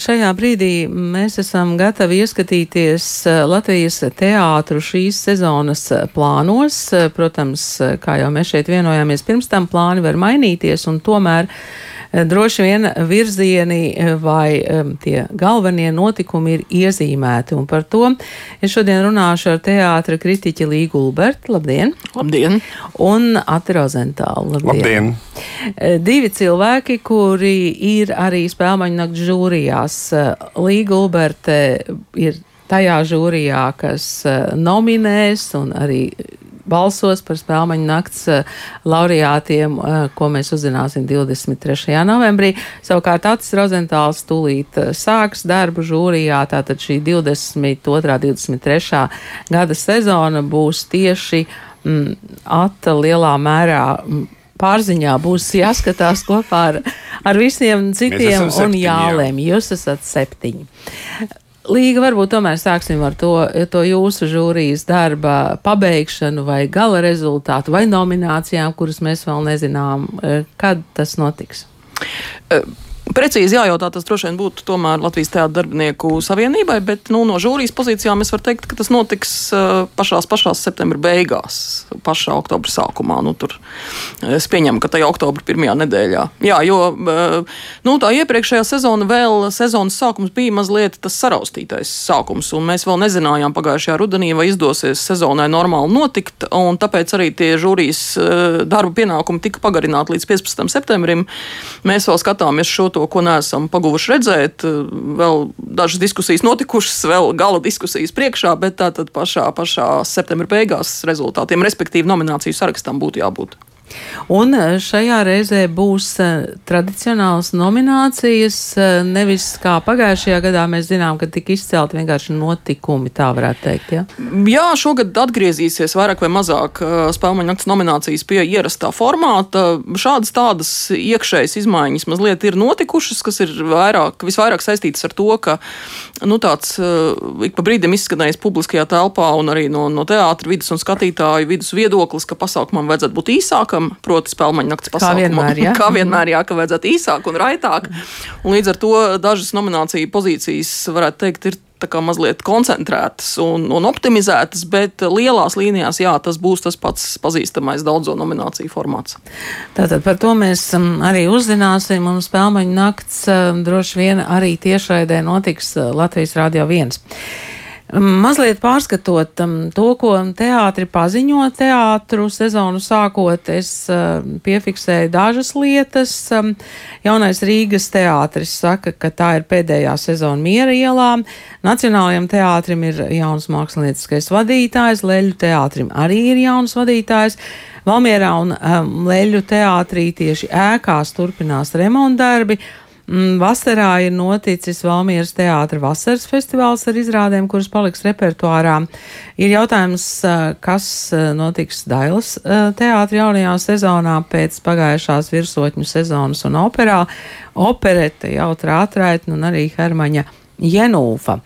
Šajā brīdī mēs esam gatavi ieskatīties eh, Latvijas teātru šīs sezonas eh, plānos. Eh, protams, kā jau mēs šeit vienojāmies, pirms tam plāni var mainīties, un tomēr droši vien virzieni vai tie galvenie notikumi ir iezīmēti. Un par to es šodien runāšu ar teātra kritiķi Līgu Ulbertu. Labdien! Labdien! Un Ati Rozentālu. Labdien! Divi cilvēki, kuri ir arī spēlmaņu nakts žūrijās. Līga Ulberte ir tajā žūrijā, kas nominēs un arī balsos par spēļu nakts laureātiem, ko mēs uzzināsim 23. novembrī. Savukārt Acis Rozentāls tūlīt sāks darbu žūrijā, tātad šī 22. 23. gada sezona būs tieši mm, ata lielā mērā. Mm, pārziņā būs jāskatās kopā ar, ar visiem citiem un jālēm. Jūs esat septiņi. Līga, varbūt tomēr sāksim ar to, to jūsu žūrijas darba pabeigšanu vai gala rezultātu vai nominācijām, kuras mēs vēl nezinām. Kad tas notiks? Uh. Precīzi jājautā, tas droši vien būtu tomēr Latvijas Teātras darbinieku savienībai, bet nu, no žūrijas pozīcijām es varu teikt, ka tas notiks uh, pašās, pašās septembra beigās, pašā oktobra sākumā. Nu, tur es pieņemu, ka tajā oktobra pirmajā nedēļā. Jā, jo uh, nu, tā iepriekšējā sezona vēl sezonas sākums bija mazliet tas saraustītais sākums, un mēs vēl nezinājām pagājušajā rudenī, vai izdosies sezonai normāli notikt, un tāpēc arī tie žūrijas uh, darba pienākumi tika pagarināti līdz 15. septembrim. Mēs vēl skatāmies šo to to, ko neesam paguvuši redzēt. Vēl dažas diskusijas notikušas, vēl gala diskusijas priekšā, bet tātad pašā, pašā septembra beigās rezultātiem, respektīvi nomināciju sarakstam būtu jābūt. Un eh, šajā reizē būs eh, tradicionāls nominācijas, eh, nevis kā pagājušajā gadā mēs zinām, ka tika izcelt vienkārši notikumi, tā varētu teikt. Ja? Jā, šogad atgriezīsies vairāk vai mazāk spēļu nakts nominācijas pie ierastā formāta. Šādas tādas iekšējas izmaiņas mazliet ir notikušas, kas ir vairāk, visvairāk saistītas ar to, ka nu, tāds ik pa brīdim izskanējis publiskajā telpā un arī no, no teātra vidas un skatītāju vidus viedoklis, ka pasākumam vajadzētu būt īsākam proti, spēļu naktas pasākumam. Kā vienmēr, jā. Kā vienmēr, jā, ka vajadzētu īsāk un raitāk. Un līdz ar to dažas nomināciju pozīcijas, varētu teikt, ir mazliet koncentrētas un, un optimizētas, bet lielās līnijās, jā, tas būs tas pats pazīstamais daudzo nomināciju formāts. Tātad par to mēs um, arī uzzināsim, un spēļu nakts um, droši vien arī tiešraidē notiks uh, Latvijas Rādio 1. Mazliet pārskatot um, to, ko teātri paziņo teātru sezonu sākot, es uh, piefiksēju dažas lietas. Um, jaunais Rīgas teātris saka, ka tā ir pēdējā sezona miera ielā. Nacionālajiem teātrim ir jauns mākslinieckais vadītājs, Leļu teātrim arī ir jauns vadītājs. Valmierā un um, Leļu teātrī tieši ēkās turpinās remontdarbi. Mm, vasarā ir noticis Valmieras teātra vasaras festivāls ar izrādēm, kuras paliks repertuārā. Ir jautājums, kas notiks Dailas teātra jaunajā sezonā pēc pagājušās virsotņu sezonas un operā. Operete, jautra atraitne un arī Hermaņa Jenūfa.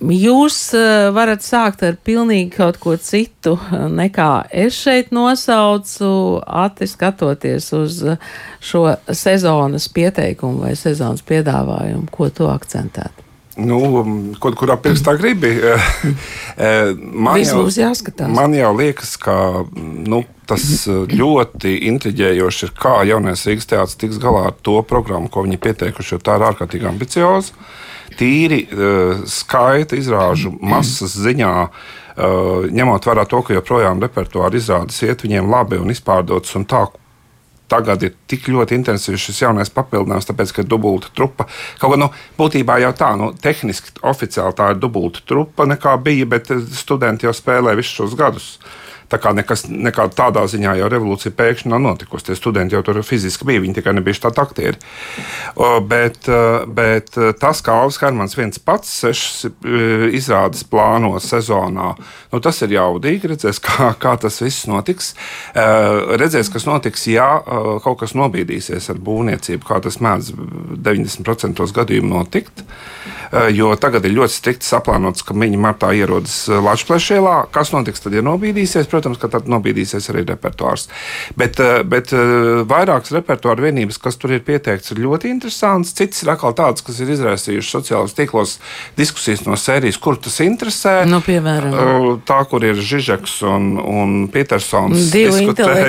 Jūs uh, varat sākt ar pilnīgi kaut ko citu, nekā es šeit nosaucu, ati skatoties uz šo sezonas pieteikumu vai sezonas piedāvājumu, ko to akcentēt. Nu, kaut kurā pirkstā gribi. Eh, man, jau, man jau liekas, ka nu, tas ļoti intriģējoši ir, kā jaunais Rīgas teātris tiks galā ar to programmu, ko viņi pieteikuši, jo tā ir ārkārtīgi ambicioza tīri skaita izrāžu masas ziņā. Ņemot vērā to, ka joprojām repertuāra izrādes iet viņiem labi un izpārdotas, un tā, tagad ir tik ļoti intensīvs šis jaunais papildinājums, tāpēc, ka ir dubulta trupa. Kaut gan nu, būtībā jau tā, nu, tehniski, oficiāli tā ir dubulta trupa nekā bija, bet studenti jau spēlē visus šos gadus. Tā kā nekas, nekāda tādā ziņā jau revolūcija pēkšņi nav notikusi. Tie studenti jau tur fiziski bija, viņi tikai nebija tādi aktieri. Bet, bet tas, kā Alvis Hermans viens pats sešas izrādes plāno sezonā, nu, tas ir jaudīgi. Redzēs, kā, kā tas viss notiks. Redzēs, kas notiks, ja kaut kas nobīdīsies ar būvniecību, kā tas mēdz 90% gadījumu notikt. jo tagad ir ļoti strikti saplānots, ka viņi martā ierodas Latvijas-Plēšielā. Kas notiks tad, ja nobīdīsies? Protams, ka tad nobīdīsies arī repertuārs. Bet, bet vairākas repertuāra vienības, kas tur ir pieteikts, ir ļoti interesants. Cits ir atkal tāds, kas ir izraisījuši sociālajos tīklos diskusijas no sērijas, kur tas interesē. Nu, piemēram, tā, kur ir Žižeks un, un Petersons. Divi diskusija, tur,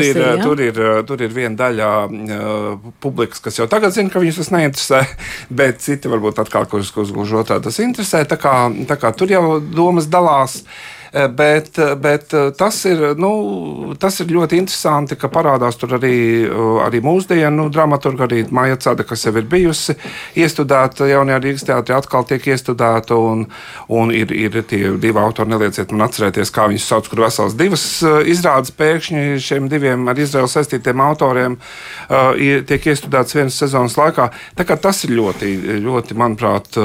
ir, jā? tur, ir, tur ir viena daļa uh, publikas, kas jau tagad zina, ka viņus tas neinteresē, bet citi varbūt atkal, kurus uz otrā tas interesē. Tā kā, tā kā tur jau domas dalās. Uh, Eh, bet, eh, bet eh, tas, ir, nu, tas ir ļoti interesanti, ka parādās tur arī, arī mūsdienu dramaturga, arī Maija Cēda, kas jau ir bijusi iestudēta jaunajā Rīgas teātrī, atkal tiek iestudēta. Un, un ir, ir tie divi autori, nelieciet man atcerēties, kā viņus sauc, kur vesels divas izrādes pēkšņi šiem diviem ar Izraelu saistītiem autoriem tiek iestudētas vienas sezonas laikā. Tas ir ļoti, ļoti manuprāt,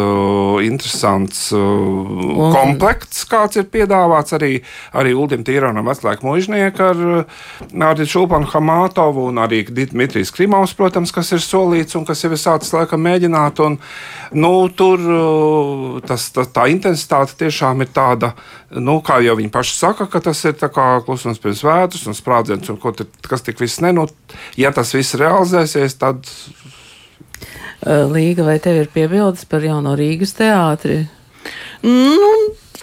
interesants komplekts, kāds ir piedāvāts piedāvāts arī, arī Uldim Tīronam, vecākam mūžniekam, ar, ar Šulpanu Hamātovu un arī Dmitrijs Krimovs, protams, kas ir solīts un kas jau ir sācis laikam mēģināt. Un, nu, tur tas, tā, tā intensitāte tiešām ir tāda, nu, kā jau viņi paši saka, ka tas ir klusums pirms vētras un sprādziens, un te, kas tik viss nenot. Ja tas viss realizēsies, tad. Līga, vai tev ir piebildes par jauno Rīgas teātri? Nu,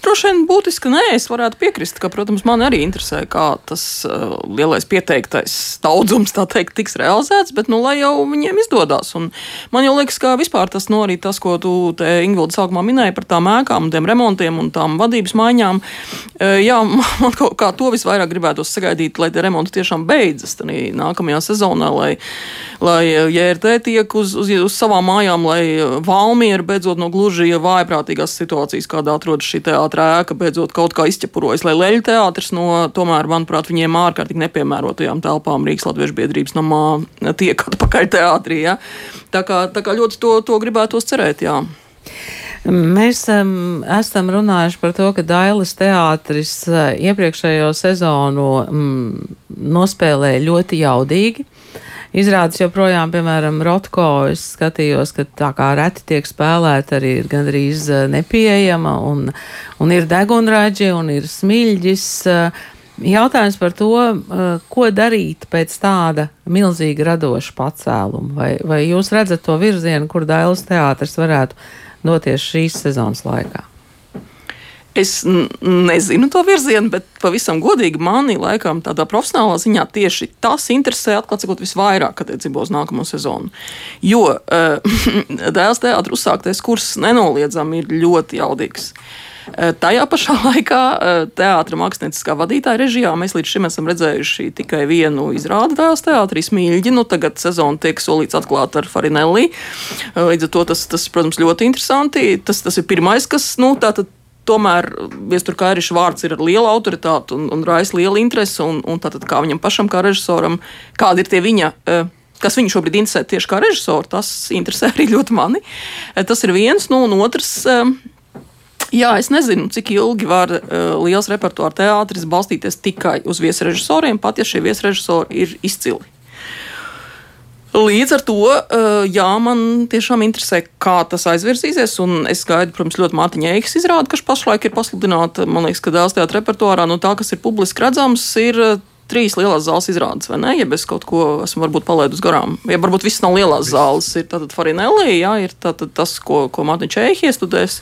Droši vien būtiski nē, es varētu piekrist, ka, protams, man arī interesē, kā tas uh, lielais pieteiktais daudzums, tā teikt, tiks realizēts, bet, nu, lai jau viņiem izdodas. Un man jau liekas, ka vispār tas, nu, arī tas, ko tu, Ingvilda, sākumā minēji par tām ēkām, tiem remontiem un tām vadības maiņām, uh, jā, man kaut kā to visvairāk gribētos sagaidīt, lai tie remonti tiešām beidzas nākamajā sezonā, lai, lai JRT tiek uz, uz, uz savām mājām, lai Valmiera beidzot no gluži vājprātīgās situācijas, kādā atrodas šī teātra ēka beidzot kaut kā izķepurojas, lai leļu teātris no tomēr, manuprāt, viņiem ārkārtīgi nepiemērotajām telpām Rīgas Latviešu biedrības namā tiek atpakaļ teātrī. Ja? Tā, kā, tā kā ļoti to, to gribētos cerēt. Jā. Mēs um, esam runājuši par to, ka Dailas teātris uh, iepriekšējo sezonu um, nospēlēja ļoti jaudīgi. Izrādes joprojām, piemēram, Rotko, es skatījos, ka tā kā reti tiek spēlēta, arī ir gandrīz eh, nepieejama, un, un ir degunraģi, un ir smiļģis. Eh, jautājums par to, eh, ko darīt pēc tāda milzīga radoša pacēluma, vai, vai jūs redzat to virzienu, kur Dailas teātris varētu doties šīs sezonas laikā? Es nezinu to virzienu, bet pavisam godīgi mani laikam tādā profesionālā ziņā tieši tas interesē, atklāt sakot, visvairāk attiecībā uz nākamo sezonu. Jo uh, dēls teātris uzsāktais kurs nenoliedzami ir ļoti jaudīgs. Uh, tajā pašā laikā uh, teātris mākslinieckā vadītāja režijā mēs līdz šim esam redzējuši tikai vienu izrādi dēls teātris Mīļģi. Nu, tagad sezona tiek solīts atklāt ar Farinelli. Līdz ar to tas, tas, protams, ļoti interesanti. Tas, tas ir pirmais, kas, nu, tātad tomēr Viestur Kairiša vārds ir ar lielu autoritāti un, un raisa lielu interesi. Un, un tātad, kā viņam pašam, kā režisoram, kādi ir tie viņa. Uh, kas viņu šobrīd interesē tieši kā režisoru, tas interesē arī ļoti mani. Uh, tas ir viens, nu, un otrs. Uh, Jā, es nezinu, cik ilgi var uh, liels repertuāra teātris balstīties tikai uz viesrežisoriem, pat ja šie viesrežisori ir izcili. Līdz ar to, eh, jā, man tiešām interesē, kā tas aizvirsīsies. Es gaidu, protams, ļoti Mārtiņa Eikas izrādi, kas pašlaik ir pasludināta. Man liekas, ka dēls teātrī repertuārā no tā, kas ir publiski redzams, ir eh, trīs lielās zāles izrādes, vai ne? Ja es kaut ko esmu varbūt palaidus garām. Ja varbūt viss nav lielās zāles, ir tātad Farinelli, jā, ir tātad tas, ko, ko Mārtiņš Eikas iestudēs.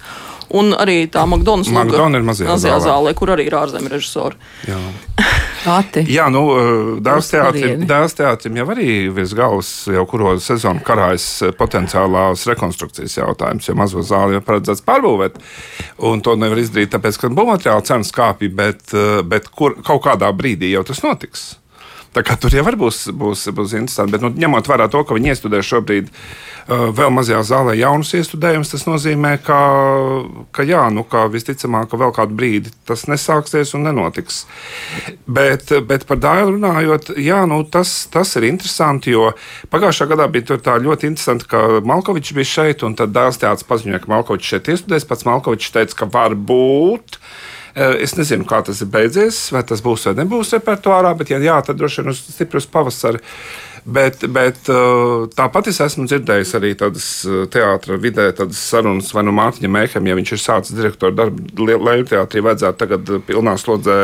Un arī tā McDonald's ir mazajā zālē. zālē, kur arī ir ārzemju režisori. Jā. Jā, nu, eh, dēls teātrim, jau arī virs galvas jau kuro sezonu karājas eh, potenciālās rekonstrukcijas jautājums, jo mazo zāli jau paredzēts pārbūvēt. Un to nevar izdarīt, tāpēc, ka būvmateriāla cenas kāpja, bet, eh, bet kur, kaut kādā brīdī jau tas notiks. Tā kā tur jau būs, būs, būs interesanti. Bet, nu, ņemot vērā to, ka viņi iestudē šobrīd uh, vēl mazajā zālē jaunus iestudējumus, tas nozīmē, ka, ka, jā, nu, ka visticamāk, ka vēl kādu brīdi tas nesāksies un nenotiks. Bet, bet par dāļu runājot, jā, nu, tas, tas ir interesanti, jo pagājušā gadā bija ļoti interesanti, ka Malkovičs bija šeit, un tad dēls teātris paziņoja, ka Malkovičs šeit iestudēs. Pats Malkovičs teica, ka var būt. Eh, es nezinu, kā tas ir beidzies, vai tas būs vai nebūs repertuārā, bet, ja jā, tad droši vien uz stiprus pavasari Bet, bet uh, tāpat es esmu dzirdējis arī tādas uh, teātras vidē, tādas sarunas, vai nu Mārtiņa Mēkam, ja viņš ir sācis direktora darbu Lielu teātrī, vajadzētu tagad pilnā slodzē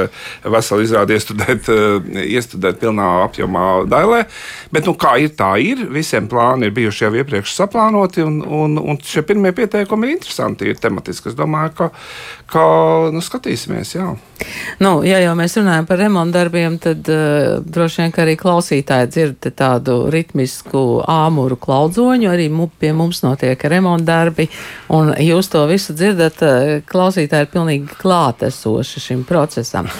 veselu izrādi iestudēt, uh, iestudēt pilnā apjomā dailē. Bet nu, kā ir, tā ir. Visiem plāni ir bijuši jau iepriekš saplānoti, un, un, un šie pirmie pieteikumi ir interesanti, ir tematiski. Es domāju, ka, ka nu, skatīsimies. Jā. Nu, ja jau mēs runājam par remontu darbiem, tad uh, droši vien arī klausītāji dzird tādu ritmisku āmuru klaudzoņu. Arī mu, pie mums notiek remontu darbi, un jūs to visu dzirdat. Uh, klausītāji ir pilnīgi klātesoši šim procesam.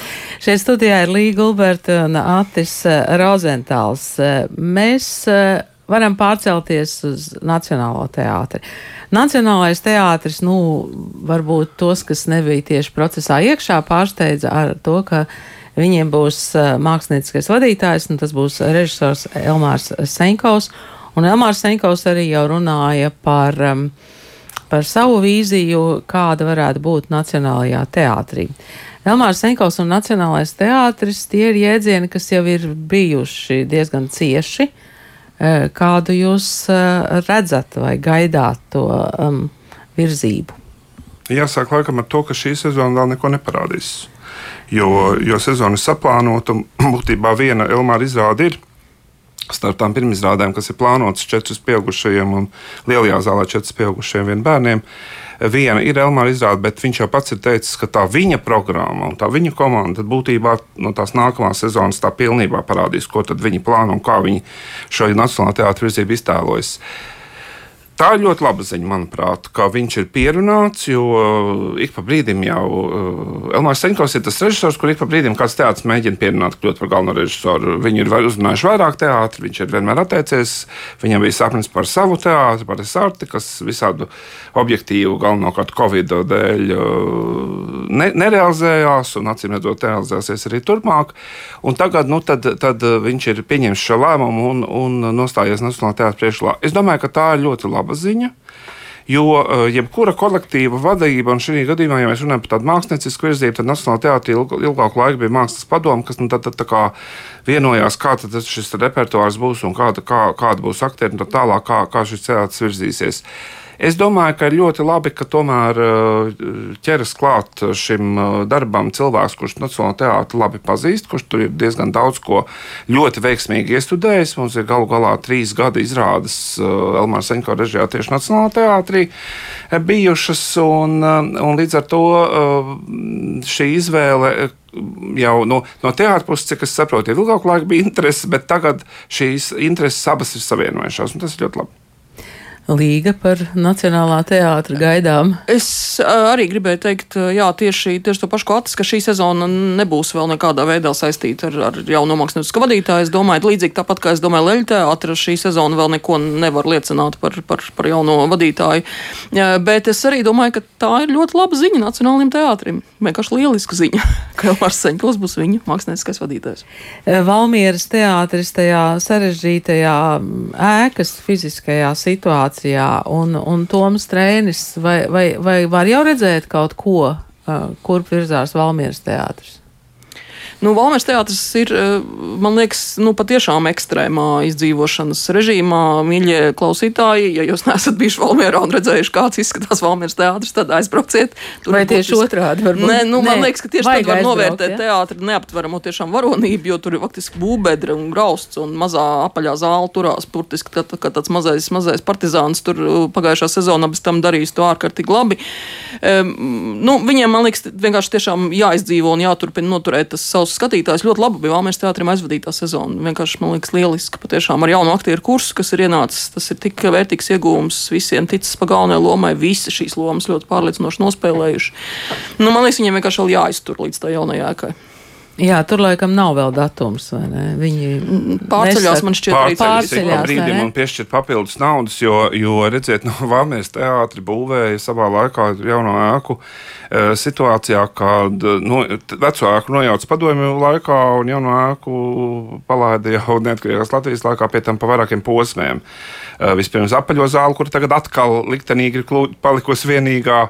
Šeit studijā ir Līga Gulberta un Atis uh, Rozentāls. Uh, mēs varam pārcelties uz Nacionālo teātri. Nacionālais teātris, nu, varbūt tos, kas nebija tieši procesā iekšā, pārsteidza ar to, ka viņiem būs mākslinieckais vadītājs, un tas būs režisors Elmārs Senkovs. Un Elmārs Senkovs arī jau runāja par, par savu vīziju, kāda varētu būt Nacionālajā teātrī. Elmārs Senkovs un Nacionālais teātris tie ir jēdzieni, kas jau ir bijuši diezgan cieši. Kādu jūs redzat vai gaidāt to um, virzību? Jāsāk laikam ar to, ka šī sezona vēl neko neparādīs. Jo, jo sezona ir saplānota, būtībā viena Elmāra izrāde ir. Starp tām pirmizrādēm, kas ir plānotas četrus pieaugušajiem un lielajā zālē četrus pieaugušajiem vien bērniem, uh, viena ir Elmāra izrāde, bet viņš jau pats ir teicis, ka tā viņa programma un tā viņa komanda būtībā no tās nākamās sezonas tā pilnībā parādīs, ko viņi plāno un kā viņi šo nacionālo teātru virzību iztēlojas. Tā ir ļoti laba ziņa, manuprāt, ka viņš ir pierunāts, jo uh, ik pa brīdim jau uh, Elmārs Senkovs ir tas režisors, kur ik pa brīdim kāds teātris mēģina pierunāt, kļūt par galveno režisoru. Viņi ir uzrunājuši vairāk teātri, viņš ir vienmēr atteicies. Viņam bija sapnis par savu teātri, par Esarti, kas visādu objektīvu, galvenokārt Covid dēļ, uh, ne, nerealizējās un acīm redzot, realizēsies arī turpmāk. Un tagad nu, tad, tad viņš ir pieņēmis šo lēmumu un, un nostājies Nacionālajā teātrī priekšlā. Es domāju, ka tā ir ļoti laba laba ziņa. Jo uh, jebkura kolektīva vadība, un šī gadījumā, ja mēs runājam par tādu māksliniecisku virzību, tad Nacionālajā teātrī ilg, ilgāku laiku bija mākslas padoma, kas nu, tad, tad, tā vienojās, kāda šis repertuārs būs un kāda, kā, kāda būs aktieri un tā tālāk, kā, kā šis teātris virzīsies. Es domāju, ka ir ļoti labi, ka tomēr uh, ķeras klāt šim uh, darbam cilvēks, kurš Nacionālajā teātrī labi pazīst, kurš tur ir diezgan daudz ko ļoti veiksmīgi iestudējis. Mums ir galu galā trīs gadi izrādes uh, Elmāra Seņko režijā tieši Nacionālajā teātrī bijušas, un, un līdz ar to šī izvēle jau no, no teātras puses, cik es saprotu, jau ilgāku laiku bija interese, bet tagad šīs intereses abas ir savienojušās, un tas ir ļoti labi. Līga par Nacionālā teātra gaidām. Es arī gribēju teikt, jā, tieši, tieši to pašu Atis, ka šī sezona nebūs vēl nekādā veidā saistīta ar, ar jauno mākslinieku vadītāju. Es domāju, līdzīgi tāpat kā es domāju, Leļa teātra šī sezona vēl neko nevar liecināt par, par, par jauno vadītāju. Bet es arī domāju, ka tā ir ļoti laba ziņa Nacionālajiem teātrim. Vienkārši lieliska ziņa, ka Elmārs Seņklis būs viņa mākslinieckais vadītājs. Valmieras teātris tajā sarežģītajā ēkas fiziskajā situācijā situācijā, un, un Toms Trēnis, vai, vai, vai var jau redzēt kaut ko, uh, kurp virzās Valmieras teātris? Nu, Valmērs teātris ir, eh, man liekas, nu, patiešām ekstrēmā izdzīvošanas režīmā. Mīļie klausītāji, ja jūs neesat bijuši Valmērā un redzējuši, kāds izskatās Valmērs teātris, tad aizbrauciet. Tur Vai tieši būtis... otrādi? Varbūt? Nē, nu, Nē, man liekas, ka tieši tad var novērtēt ja? teātri neaptveramo tiešām varonību, jo tur ir faktiski būbedre un grausts un mazā apaļā zāle turās, burtiski tā, tā, kā tāds mazais, mazais partizāns tur uh, pagājušā sezonā bez tam darījis to ārkārtīgi labi. Um, nu, viņiem, man liekas, vienkārši tiešām jāizdzīvo un jāturpina noturēt tas savs savus skatītājus. Ļoti labi bija Valmēras teātrim aizvadītā sezona. Vienkārši man liekas lieliski, patiešām ar jaunu aktieru kursu, kas ir ienācis. Tas ir tik vērtīgs iegūms visiem ticis pa galvenajai lomai. Visi šīs lomas ļoti pārliecinoši nospēlējuši. Nu, man liekas, viņiem vienkārši vēl jāiztur līdz tā jaunajai ēkai. Jā, tur laikam nav vēl datums. Viņi pārceļās, man šķiet, arī pārceļās. Brīdī man piešķirt papildus naudas, jo, jo redziet, no Vāmēs teātri būvēja savā laikā jauno ēku e, situācijā, kad no, veco ēku nojauca padomju laikā un jauno ēku palaida jau neatkarīgās Latvijas laikā pie tam pa vairākiem posmiem. E, vispirms apaļo zāli, kur tagad atkal liktenīgi ir palikusi vienīgā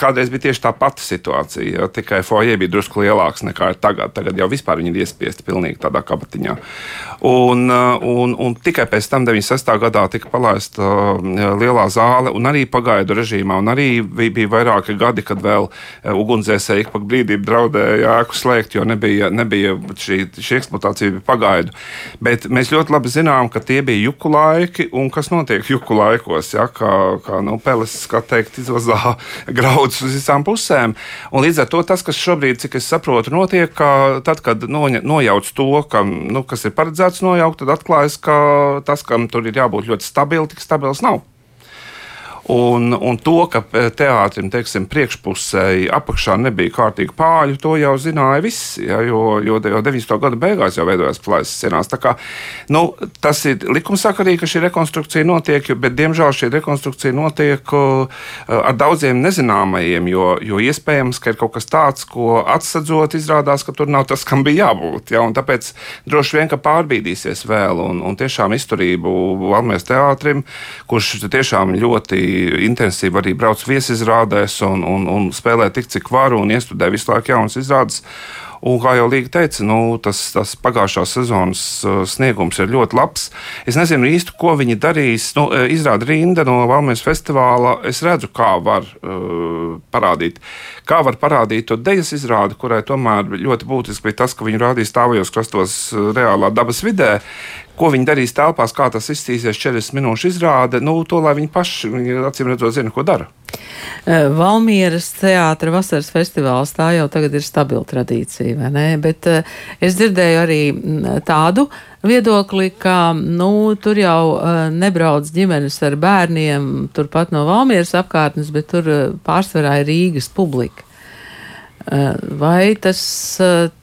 kādreiz bija tieši tā pati situācija. Ja, tikai foje bija drusku lielāks nekā tagad. Tagad jau vispār viņi ir iespiesti pilnīgi tādā kabatiņā. Un, un, un tikai pēc tam 96. gadā tika palaista lielā zāle, un arī pagaidu režīmā. Un arī bija vairāki gadi, kad vēl ugunsdzēsēji ik pa brīdim draudēja ēku slēgt, jo nebija, nebija šī, šī eksploatācija bija pagaidu. Bet mēs ļoti labi zinām, ka tie bija juku laiki, un kas notiek juku laikos, ja, kā, kā nu, peles, kā teikt, izvazā graudus uz visām pusēm. Un līdz ar to tas, kas šobrīd, cik es saprotu, notiek, ka tad, kad noņa, nojauc to, ka, nu, kas ir paredzēts nojaukt, tad atklājas, ka tas, kam tur ir jābūt ļoti stabilam, tik stabils nav. Un, un to, ka teātrim teiksim, priekšpusē apakšā nebija kārtīgi pāļu, to jau zināja visi. Ja, jo, jo, jo 90. gada beigās jau veidojās plājas scenās. Kā, nu, tas ir likumsakarīgi, ka šī rekonstrukcija notiek, bet diemžēl šī rekonstrukcija notiek uh, ar daudziem nezināmajiem. Jo, jo iespējams, ka ir kaut kas tāds, ko atsadzot, izrādās, ka tur nav tas, kam bija jābūt. Ja, tāpēc droši vien, ka pārbīdīsies vēl un, un tiešām izturību Valmijas teātrim, kurš tiešām ļoti intensīvi arī brauc viesizrādēs un, un, un spēlē tik, cik var un iestudē visu laiku jaunas izrādes. Un, kā jau Līga teica, nu, tas, tas pagājušās sezonas uh, sniegums ir ļoti labs. Es nezinu īsti, ko viņi darīs. Nu, uh, izrāda rinda no Valmijas festivāla. Es redzu, kā var uh, parādīt. Kā var parādīt to dejas izrādi, kurai tomēr ļoti būtiski bija tas, ka viņi rādīja stāvajos krastos uh, reālā dabas vidē, Ko viņi darīs telpās, kā tas izstīsies 40 minūšu izrāde, nu, to lai viņi paši, acīm redzot, zina, ko dara. Valmieras teātris vasaras festivāls tā jau tagad ir stabila tradīcija, vai ne? Bet es dzirdēju arī tādu viedokli, ka nu, tur jau nebrauc ģimenes ar bērniem turpat no Valmieras apkārtnes, bet tur pārsvarā ir Rīgas publika. Vai tas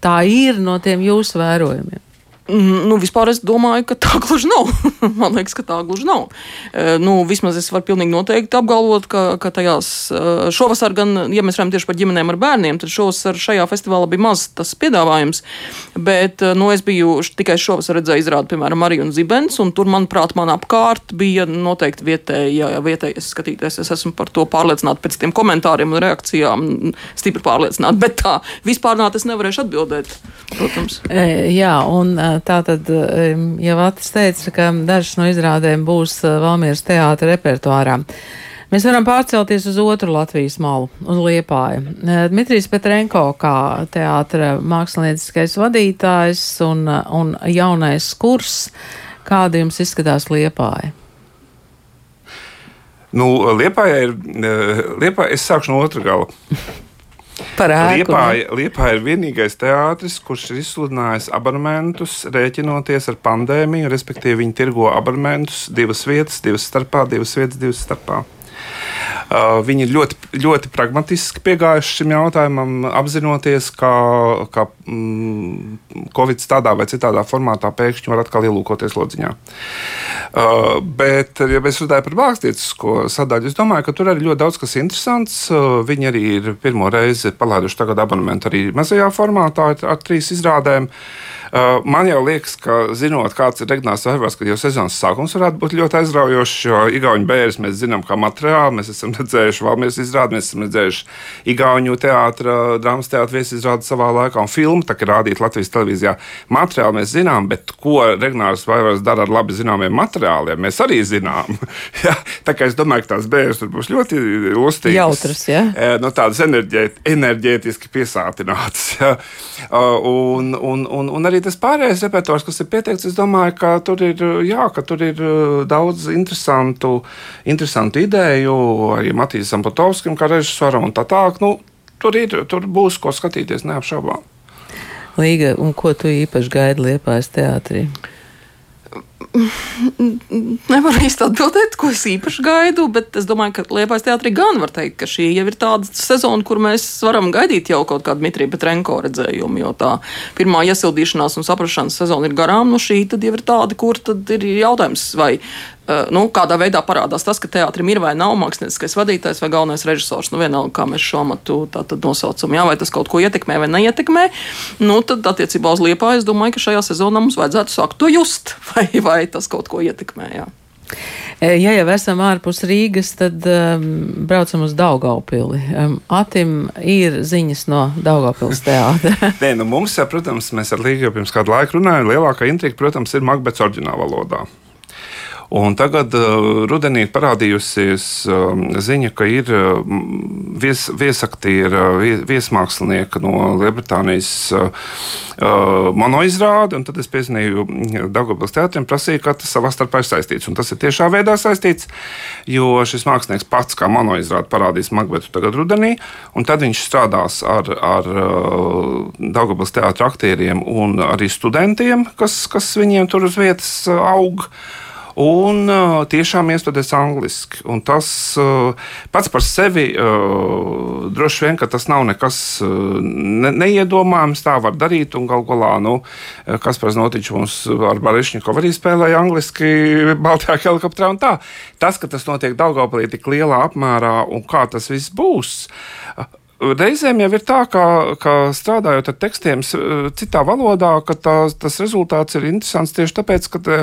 tā ir no tiem jūsu vērojumiem? Nu, vispār es domāju, ka tā gluži nav. Man liekas, ka tā gluži nav. E, nu, vismaz es varu pilnīgi noteikti apgalvot, ka, ka tajās e, šovasar, gan, ja mēs runājam tieši par ģimenēm ar bērniem, tad šovasar šajā festivālā bija maz tas piedāvājums. Bet e, nu, es biju tikai šovasar redzēju izrādi, piemēram, Mariju un Zibens, un tur, manuprāt, man apkārt bija noteikti vietēji, ja, ja vietējais skatītājs. Es esmu par to pārliecināta pēc tiem komentāriem un reakcijām, stipri pārliecināta. Bet tā vispār nā, es nevarēšu atbildēt, protams. E, jā, un tā tad jau Atis teica, ka dažas no izrādēm būs eh, Valmieras teātra repertuārā. Mēs varam pārcelties uz otru Latvijas malu, uz Liepāju. Eh, Dmitrijs Petrenko kā teātra mākslinieckais vadītājs un, un jaunais kurs, kāda jums izskatās Liepāja? Nu, Liepājā ir, eh, Liepājā es sākšu no otra gala. Par ēku. Liepāja, Liepāja ir vienīgais teātris, kurš ir izsludinājis abonementus, rēķinoties ar pandēmiju, respektīvi viņi tirgo abonementus divas vietas, divas starpā, divas vietas, divas starpā. Viņi ļoti, ļoti pragmatiski piegājuši šim jautājumam, apzinoties, ka, ka mm, Covid tādā vai citādā formātā pēkšņi var atkal ielūkoties lodziņā. Uh, bet, ja mēs runājam par māksliniecko sadaļu, es domāju, ka tur arī ļoti daudz kas interesants. Viņi arī ir pirmo reizi palaiduši tagad abonementu arī mazajā formātā ar, ar trīs izrādēm. Uh, man jau liekas, ka zinot, kāds ir Regnās Vaivās, ka jau sezonas sākums varētu būt ļoti aizraujošs, jo Igaunijas bērns mēs zinām, kā materiāli. Mēs esam redzējuši Valmijas izrādi, mēs esam redzējuši Igaunijas teātra, drāmas teātra viesizrādi savā laikā un filmu, tā kā rādīt Latvijas televīzijā. Materiāli mēs zinām, bet ko Regnās Vaivās dara ar labi zināmiem materiāliem, mēs arī zinām. ja? Tā kā es domāju, ka tās bērns tur būs ļoti lustīgas. Jautras, ja? No tādas enerģēt, enerģētiski piesātinātas. Ja? Un, un, un, un arī arī tas pārējais repertuārs, kas ir pieteikts, es domāju, ka tur ir, jā, ka tur ir uh, daudz interesantu, interesantu ideju arī Matīsam Potovskim, kā režisoram un tā tālāk. Nu, tur, ir, tur būs ko skatīties, neapšaubām. Līga, un ko tu īpaši gaidi Liepājas teātrī? Nevaru īsti atbildēt, ko es īpaši gaidu, bet es domāju, ka Liepais teātrī gan var teikt, ka šī jau ir tāda sezona, kur mēs varam gaidīt jau kaut kādu Dmitrija Petrenko redzējumu, jo tā pirmā iesildīšanās un saprašanas sezona ir garām, no šī tad jau ir tāda, kur tad ir jautājums, vai Eh, nu, kādā veidā parādās tas, ka teātrim ir vai nav mākslinieckais vadītājs vai galvenais režisors. Nu, vienalga, kā mēs šo amatu nosaucam, jā, vai tas kaut ko ietekmē vai neietekmē. Nu, tad, attiecībā uz Liepāju, es domāju, ka šajā sezonā mums vajadzētu sākt to just, vai, vai tas kaut ko ietekmē. Jā. Ja jau esam ārpus Rīgas, tad um, braucam uz Daugaupili. Um, Atim ir ziņas no Daugavpils teātra. Nē, nu mums, protams, mēs ar Līgu jau pirms kādu laiku runājam, lielākā intriga, protams, ir Makbets oriģinālā valodā. Un tagad uh, rudenī ir parādījusies uh, ziņa, ka ir uh, vies, viesaktiera, vies, viesmākslinieka no Lielbritānijas uh, uh, monoizrāde. Tad es piezīmēju Dārgopils teātriem, prasīju, ka tas savā starpā ir saistīts. Un tas ir tiešā veidā saistīts, jo šis mākslinieks pats kā monoizrāde parādīs Makbetu tagad rudenī, un tad viņš strādās ar, ar uh, Dārgopils teātra aktieriem un arī studentiem, kas, kas viņiem tur uz vietas uh, aug un uh, tiešām iestudēs angliski. Un tas uh, pats par sevi uh, droši vien tas nav nekas uh, ne, neiedomājams. Tā var darīt, un gal galā, nu, kas par notiču mums ar Barišņikovu arī spēlēja angliski Baltijā helikopterā un tā. Tas, ka tas notiek Daugavpilī tik lielā apmērā un kā tas viss būs. Reizēm jau ir tā, ka, ka strādājot ar tekstiem citā valodā, ka tā, tas rezultāts ir interesants tieši tāpēc, ka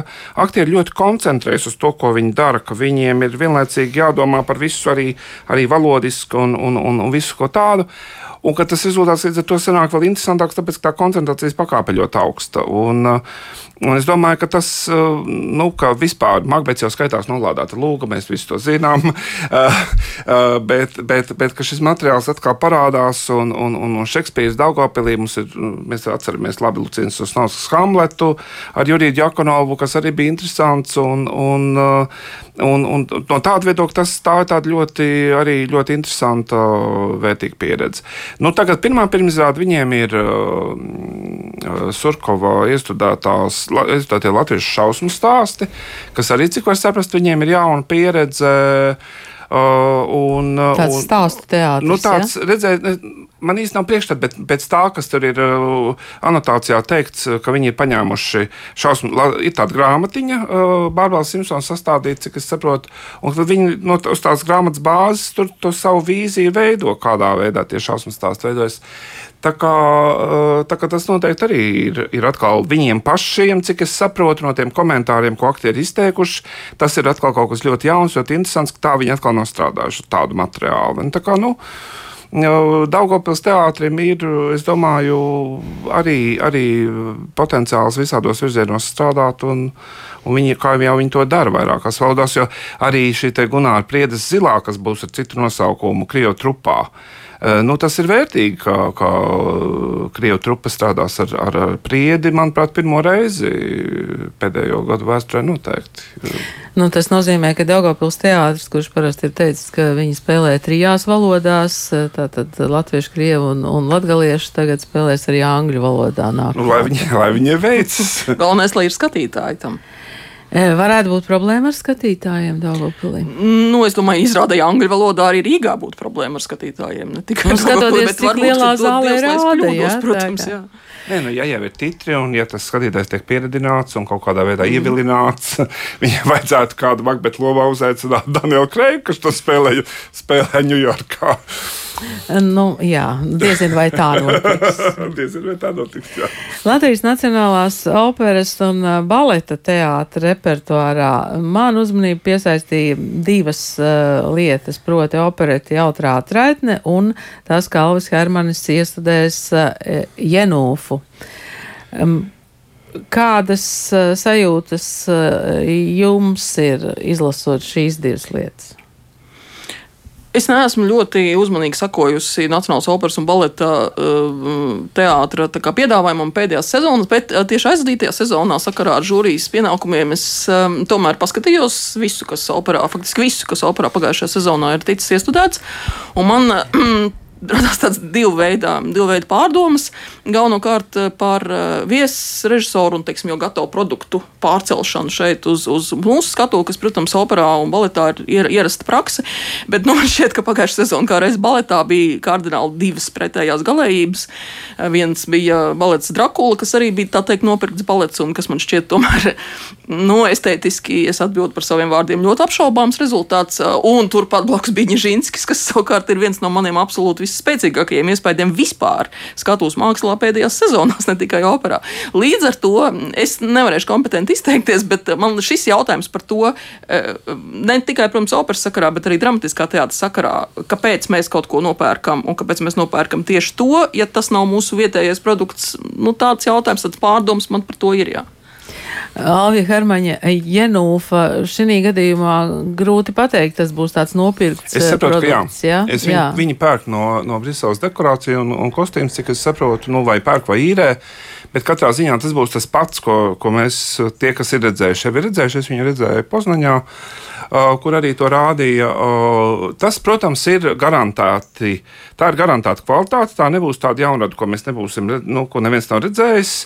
aktieri ļoti koncentrējas uz to, ko viņi dara, ka viņiem ir vienlaicīgi jādomā par visu arī, arī valodisku un, un, un, un visu ko tādu. Un ka tas rezultāts līdz ar to sanāk vēl interesantāks, tāpēc ka tā koncentrācijas pakāpe ļoti augsta. Un, uh, Un es domāju, ka tas, uh, nu, ka vispār Makbets jau skaitās nolādēta lūga, mēs visi to zinām, uh, bet, bet, bet šis materiāls atkal parādās, un, un, un Šekspīras Daugopilī mums ir, mēs atceramies labi Lucīnas Usnauskas Hamletu ar Juriju Jakonovu, kas arī bija interesants, un, un, un, un no tāda viedokļa tas tā ir tāda ļoti, arī ļoti interesanta, vērtīga pieredze. Nu, tagad pirmā pirmizrāde viņiem ir uh, Surkova iestudētās tie latviešu šausmu stāsti, kas arī, cik var saprast, viņiem ir jauna pieredze. Uh, un, tāds un, stāstu teātris. Nu, tāds, ja? redzēt, man īstenībā nav priekšstats, bet pēc tā, kas tur ir uh, anotācijā teikts, ka viņi ir paņēmuši šausmu, ir tāda grāmatiņa, uh, Bārbara Simpsona sastādīta, cik es saprotu, un tad viņi no uz tās grāmatas bāzes tur to savu vīziju veido, kādā veidā tie šausmu stāsti veidojas. Tā kā, uh, tā kā tas noteikti arī ir, ir atkal viņiem pašiem, cik es saprotu no tiem komentāriem, ko aktieri izteikuši. Tas ir atkal kaut kas ļoti jauns, ļoti interesants, ka tā viņi atkal nav strādājuši tādu materiālu. Un tā kā, nu, Daugopils teātrim ir, es domāju, arī, arī potenciāls visādos virzienos strādāt, un, un viņi, kā jau viņi to dara vairākās valodās, jo arī šī Gunāra Priedes zilā, kas būs ar citu nosaukumu, Krievu trupā, uh, nu, tas ir vērtīgi, ka, ka Krievijas trupa strādās ar, ar, priedi, manuprāt, pirmo reizi pēdējo gadu vēsturē noteikti. Nu, tas nozīmē, ka Daugopils teātris, kurš parasti ir teicis, ka viņi spēlē trijās valodās, tātad latviešu, krievu un, un latgaliešu, tagad spēlēs arī angļu valodā. Nāk. Nu, lai viņi, lai viņi veicas. Galvenais, lai ir skatītāji tam. Varētu būt problēma ar skatītājiem Dāngopilī. Nu, es domāju, izrādīja angļu valodā arī Rīgā būtu problēma ar skatītājiem. Ne tikai nu, skatoties, bet cik lielā zālē rāda, jā, protams, jā. Nē, nu, ja jau ir titri, un ja tas skatītājs tiek pieredzināts un kaut kādā veidā mm. ievilināts, viņam vajadzētu kādu makbetu lomā uzaicināt Danielu Kreigu, kas to spēlē, spēlē Ņujorkā. Nu, jā, diezin vai tā notiks. diezin vai tā notiks, jā. Latvijas Nacionālās operas un uh, baleta teātra repertuārā man uzmanību piesaistīja divas uh, lietas, proti opereti Jautrā traitne un tas, kā Alvis Hermanis iestudēs uh, Jenūfu. Um, kādas uh, sajūtas uh, jums ir izlasot šīs divas lietas? Es neesmu ļoti uzmanīgi sakojusi Nacionālās operas un baleta uh, teātra piedāvājumam pēdējās sezonas, bet uh, tieši aizvadītajā sezonā sakarā ar žūrijas pienākumiem es um, tomēr paskatījos visu, kas operā, faktiski visu, kas operā pagājušajā sezonā ir ticis iestudēts. Un man radās tāds divu veidu, divu veidu pārdomas. Galvenokārt eh, par eh, viesrežisoru un teiksim, jau gatavu produktu pārcelšanu šeit uz, uz mūsu skatu, kas, protams, operā un baletā ir ierasta praksa. Bet nu, man šķiet, ka pagājušā sezonā kā reiz baletā bija kardināli divas pretējās galējības. Eh, viens bija balets Drakula, kas arī bija tā teikt nopirkts balets, un kas man šķiet tomēr nu, estētiski, es atbildu par saviem vārdiem, ļoti apšaubāms rezultāts. Un turpat blakus bija Ņežinskis, kas savukārt ir viens no maniem absolūti visspēcīgākajiem iespējām vispār skatuves mākslā pēdējās sezonās, ne tikai operā. Līdz ar to es nevarēšu kompetenti izteikties, bet man šis jautājums par to, eh, ne tikai, protams, operas sakarā, bet arī dramatiskā teātra sakarā, kāpēc mēs kaut ko nopērkam un kāpēc mēs nopērkam tieši to, ja tas nav mūsu vietējais produkts, nu, tāds jautājums, tāds pārdoms man par to ir. Jā. Alvija Hermaņa Jenūfa šī gadījumā grūti pateikt, tas būs tāds nopirkts. Es saprotu, produkts, ka jā. jā? Es viņu, jā. Viņi pērk no, no Briseles dekorāciju un, un kostīmus, cik es saprotu, nu, vai pērk vai īrē. Bet katrā ziņā tas būs tas pats, ko, ko mēs, tie, kas ir redzējuši, jau ir redzējuši. Es viņu redzēju Poznaņā, uh, kur arī to rādīja. Uh, tas, protams, ir garantēti. Tā ir garantēta kvalitāte. Tā nebūs tāda jaunrada, ko mēs nebūsim, nu, ko neviens nav redzējis.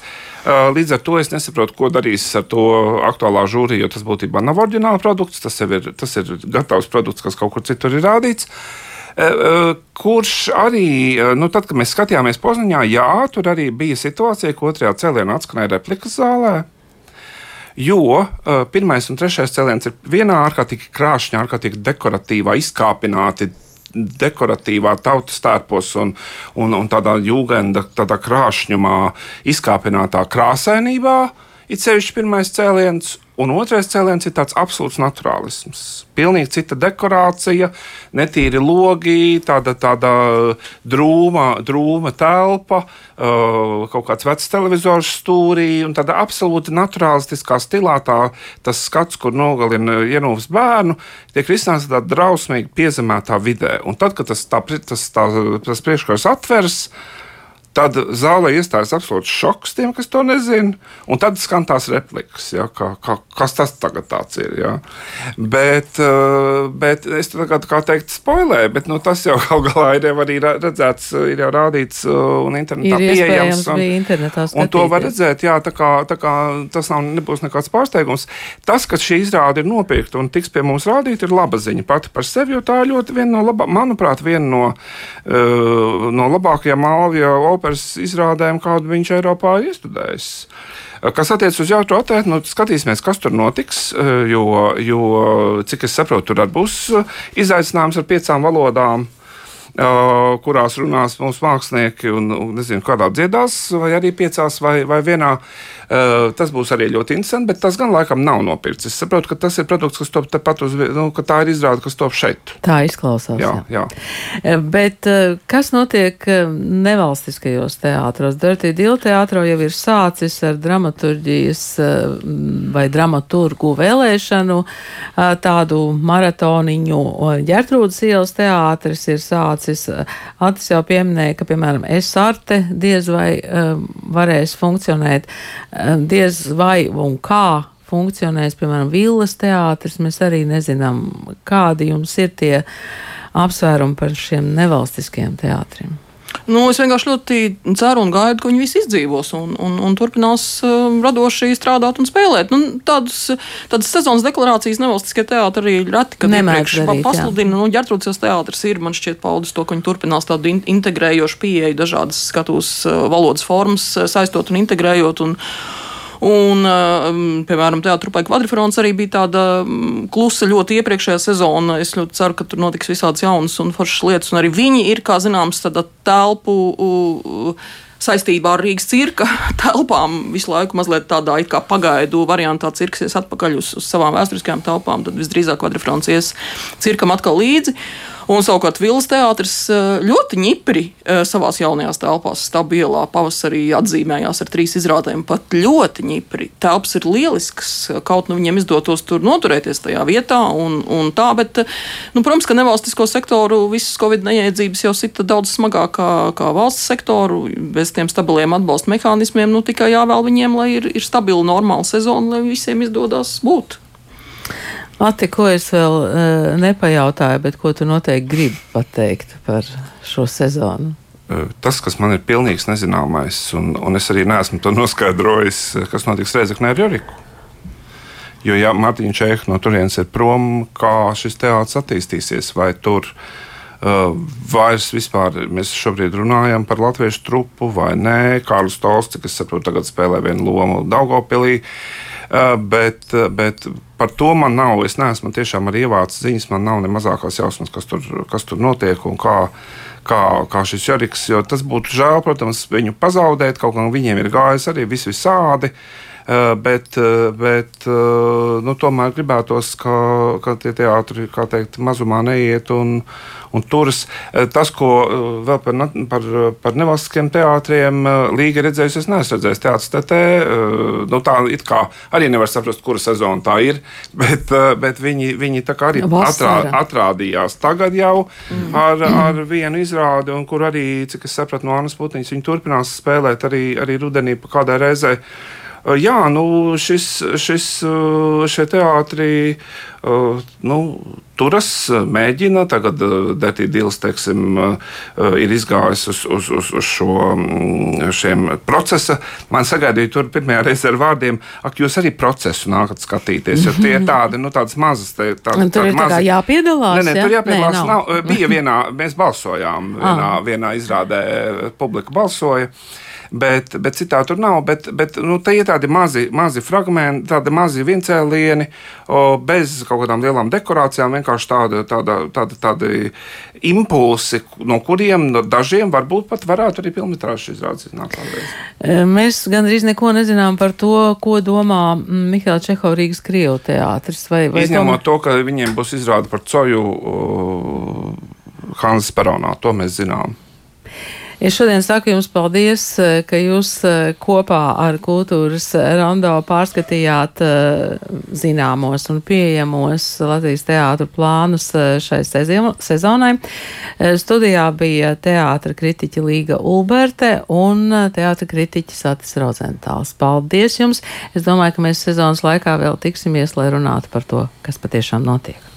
Līdz ar to es nesaprotu, ko darīs ar to aktuālā žūrija, jo tas būtībā nav oriģināla produkts. Tas ir, tas ir gatavs produkts, kas kaut kur citur ir rādīts. Kurš arī, nu, tad, kad mēs skatījāmies Poznaņā, jā, tur arī bija situācija, ka otrajā cēlienā atskanēja replikas zālē. Jo uh, pirmais un trešais cēliens ir vienā ārkārtīgi krāšņā, ārkārtīgi dekoratīvā, izkāpināti dekoratīvā tautas tērpos un, un, un tādā jūgenda, tādā krāšņumā, izkāpinātā krāsainībā. Ir sevišķi pirmais cēliens, un otrais cēliens ir tāds absolūts naturālisms. Pilnīgi cita dekorācija, netīri logi, tāda, tāda drūma, drūma telpa, uh, kaut kāds vecs televizors stūrī, un tāda absolūti naturālistiskā stilā tā, tas skats, kur nogalina ienūvas bērnu, tiek risināts tādā drausmīgi piezemētā vidē. Un tad, kad tas, tā, tas, tā, tas priekškars atveras, Tad zālē iestājas absolūts šoks tiem, kas to nezina. Un tad skan tās replikas, ja, kā, kā, kas tas tagad ir. Ja. Bet, eh, bet es tagad, kā teikt, spoilēju, bet nu, tas jau kaut galā ir arī redzēts, ir jau rādīts eh, un internetā ir pieejams. Un, internetā un to var redzēt, jā, tā kā, tā kā tas nav, nebūs nekāds pārsteigums. Tas, ka šī izrāde ir nopirkta un tiks pie mums rādīta, ir laba ziņa pati par sevi, jo tā ir ļoti viena no, labā, manuprāt, viena no, uh, no labākajām Alvija operas izrādēm, kādu viņš Eiropā ir iestudējis. Kas attiecas uz jautru attēlu, nu, skatīsimies, kas tur notiks. Jo, jo cik es saprotu, tur būs izaicinājums ar piecām valodām kurās runās mūsu mākslinieki, un, un nezinu, kādā dziedās, vai arī piecās, vai, vai vienā. Tas būs arī ļoti interesanti, bet tas gan laikam nav nopirkts. Es saprotu, ka tas ir produkts, kas top tepat uz, nu, ka tā ir izrāde, kas top šeit. Tā izklausās. Jā, jā. jā. Bet kas notiek nevalstiskajos teātros? Dirty Deal teātro jau ir sācis ar dramaturģijas vai dramaturgu vēlēšanu tādu maratoniņu. Ģertrūdas ielas teātris ir sācis. Atis jau pieminēja, ka, piemēram, es-arte diez vai varēs funkcionēt, diez vai un kā funkcionēs, piemēram, Villas teātris. Mēs arī nezinām, kādi jums ir tie apsvērumi par šiem nevalstiskiem teātriem. Nu, es vienkārši ļoti ceru un gaidu, ka viņi visi izdzīvos un, un, un turpinās uh, radoši strādāt un spēlēt. Nu, tādas, tādas sezonas deklarācijas nevalstiskie teātri arī reti, kad iepriekš pasludina. Nu, Ģertrūdas teātris ir, man šķiet, paudis to, ka viņi turpinās tādu in integrējošu pieeju, dažādas skatus uh, valodas formas uh, saistot un integrējot. Un, Un, um, piemēram, Teātris Kvadrants arī bija tāda mm, klusa ļoti iepriekšējā sezona. Es ļoti ceru, ka tur notiks visādas jaunas un foršas lietas. Un arī viņi ir, kā zināms, tāda telpu. Uh, saistībā ar Rīgas cirka telpām visu laiku mazliet tādā kā pagaidu variantā cirksies atpakaļ uz, uz savām vēsturiskajām telpām, tad visdrīzāk kvadrants ies cirkam atkal līdzi. Un savukārt Vils teātris eh, ļoti ņipri eh, savā jaunajās telpās, stabilā pavasarī atzīmējās ar trīs izrādēm. Pat ļoti ņipri. Telpas ir lielisks, kaut nu viņiem izdotos tur noturēties tajā vietā. Un, un tā, bet, nu, protams, ka nevalstisko sektoru visas Covid neiedzības jau sita daudz smagāk kā, kā valsts sektoru. Bez tiem stabiliem atbalsta mehānismiem nu, tikai jāvēl viņiem, lai ir, ir stabila, normāla sezona, lai visiem izdodas būt. Ati, ko es vēl uh, nepajautāju, bet ko tu noteikti gribi pateikt par šo sezonu? E, tas, kas man ir pilnīgs nezināmais, un, un es arī neesmu to noskaidrojis, e, kas notiks Reizeknē ar Joriku. Jo, ja Mārtiņš Čehs no turienes ir prom, kā šis teātris attīstīsies, vai tur uh, vairs vispār mēs šobrīd runājam par latviešu trupu vai nē, Kārlis Tolsts, kas saprot, tagad spēlē vienu lomu Daugopilī. Uh, bet, bet par to man nav. Es neesmu tiešām arī ievācis ziņas, man nav ne mazākās jausmas, kas tur, kas tur notiek un kā. Kā, kā šis Joriks, jo tas būtu žēl, protams, viņu pazaudēt. Kaut kā viņiem ir gājis arī vis visādi. Uh, bet, bet nu, tomēr gribētos, ka, ka tie teātri teikt, mazumā neiet un, un turas. Tas, ko vēl par, par, par nevalstiskiem teātriem Līga redzējusi, es neesmu redzējis teātris TT. Nu, tā it kā arī nevar saprast, kura sezona tā ir, bet, bet viņi, viņi tā kā arī atrā, atrādījās tagad jau mm. ar, ar vienu izrādi, un kur arī, cik es sapratu no Annas Putniņas, viņi turpinās spēlēt arī, arī rudenī pa kādai reizei. Jā, nu, šis, šis, šie teātri nu, turas, mēģina. Tagad Dētī Dīls teiksim, ir izgājis uz, uz, uz, uz šo, procesa. Man sagaidīja tur pirmajā reizē ar vārdiem, ak, jūs arī procesu nākat skatīties, jo tie ir tādi, nu, tādas mazas. Tā, tā, tur ir mazi... jāpiedalās. Nē, nē, tur jāpiedalās. Nē, nav. Nav, bija vienā, mēs balsojām, vienā, vienā izrādē publika balsoja. Bet, bet citā tur nav. Bet, bet nu, te ir tādi mazi, mazi fragmenti, tādi mazi viencēlieni, o, bez kaut kādām lielām dekorācijām. Vienkārši tāda, tāda, tāda, tādi impulsi, no kuriem no dažiem varbūt pat varētu arī filmas izrādes iznākt. E, mēs gandrīz neko nezinām par to, ko domā Mihāla Čehova Rīgas Krievu teātris. Vai, vai Izņemot tom... to, ka viņiem būs izrāde par coju Hanzas peronā, to mēs zinām. Es šodien saku jums paldies, eh, ka jūs eh, kopā ar kultūras rondo pārskatījāt eh, zināmos un pieejamos Latvijas teātru plānus šai sezonai. Studijā bija teātra kritiķa Līga Ulberte un teātra kritiķis Atis Rozentāls. Paldies jums! Es domāju, ka mēs sezonas laikā vēl tiksimies, lai runātu par to, kas patiešām notiek.